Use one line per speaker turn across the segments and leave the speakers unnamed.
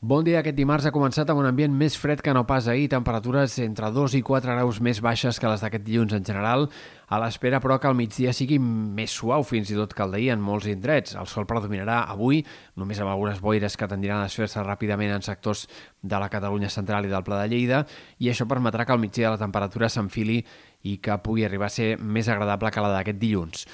Bon dia. Aquest dimarts ha començat amb un ambient més fred que no pas ahir, temperatures entre 2 i 4 graus més baixes que les d'aquest dilluns en general, a l'espera però que al migdia sigui més suau fins i tot que el d'ahir en molts indrets. El sol predominarà avui, només amb algunes boires que tendiran a desfer-se ràpidament en sectors de la Catalunya central i del Pla de Lleida, i això permetrà que al migdia la temperatura s'enfili i que pugui arribar a ser més agradable que la d'aquest dilluns.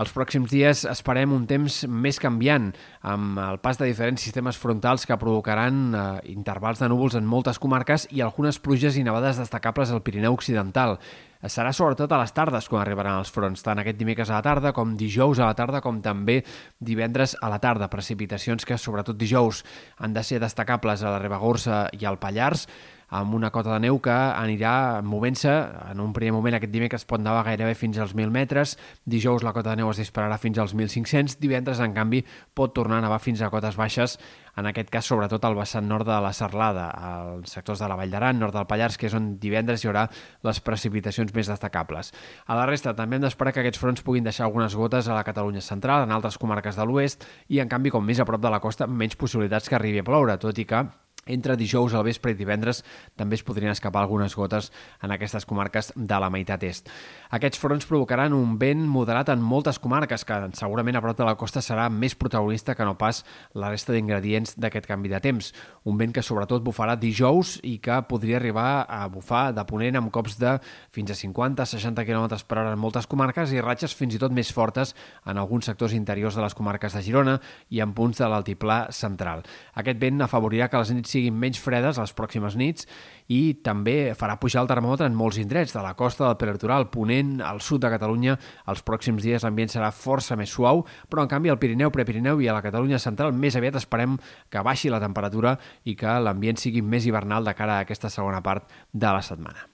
Els pròxims dies esperem un temps més canviant, amb el pas de diferents sistemes frontals que provocaran eh, intervals de núvols en moltes comarques i algunes pluges i nevades destacables al Pirineu Occidental. Serà sobretot a les tardes quan arribaran els fronts, tant aquest dimecres a la tarda com dijous a la tarda, com també divendres a la tarda. Precipitacions que, sobretot dijous, han de ser destacables a la Ribagorça i al Pallars, amb una cota de neu que anirà movent-se. En un primer moment aquest dimecres pot nevar gairebé fins als 1.000 metres, dijous la cota de neu es dispararà fins als 1.500, divendres, en canvi, pot tornar a nevar fins a cotes baixes, en aquest cas sobretot al vessant nord de la Serlada, als sectors de la Vall d'Aran, nord del Pallars, que és on divendres hi haurà les precipitacions més destacables. A la resta també hem d'esperar que aquests fronts puguin deixar algunes gotes a la Catalunya central, en altres comarques de l'oest, i en canvi, com més a prop de la costa, menys possibilitats que arribi a ploure, tot i que entre dijous al vespre i divendres també es podrien escapar algunes gotes en aquestes comarques de la meitat est. Aquests fronts provocaran un vent moderat en moltes comarques, que segurament a prop de la costa serà més protagonista que no pas la resta d'ingredients d'aquest canvi de temps. Un vent que sobretot bufarà dijous i que podria arribar a bufar de ponent amb cops de fins a 50-60 km per hora en moltes comarques i ratxes fins i tot més fortes en alguns sectors interiors de les comarques de Girona i en punts de l'altiplà central. Aquest vent afavorirà que les nits siguin menys fredes les pròximes nits i també farà pujar el termòmetre en molts indrets, de la costa del peritoral, ponent, al sud de Catalunya. Els pròxims dies l'ambient serà força més suau, però en canvi al Pirineu, Prepirineu i a la Catalunya central més aviat esperem que baixi la temperatura i que l'ambient sigui més hivernal de cara a aquesta segona part de la setmana.